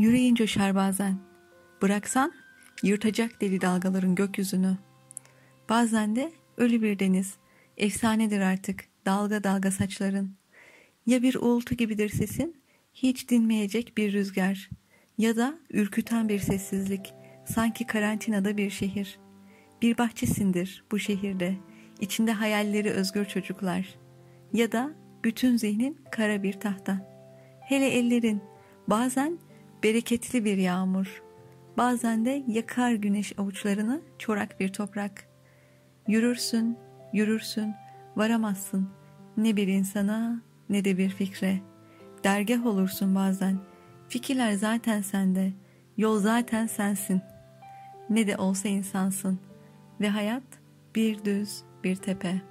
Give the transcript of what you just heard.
Yüreğin coşar bazen. Bıraksan yırtacak deli dalgaların gökyüzünü. Bazen de ölü bir deniz. Efsanedir artık dalga dalga saçların. Ya bir uğultu gibidir sesin, hiç dinmeyecek bir rüzgar. Ya da ürküten bir sessizlik, sanki karantinada bir şehir. Bir bahçesindir bu şehirde, içinde hayalleri özgür çocuklar. Ya da bütün zihnin kara bir tahta. Hele ellerin, bazen bereketli bir yağmur, bazen de yakar güneş avuçlarını çorak bir toprak. Yürürsün, yürürsün, varamazsın ne bir insana ne de bir fikre. Dergah olursun bazen. Fikirler zaten sende, yol zaten sensin. Ne de olsa insansın ve hayat bir düz bir tepe.''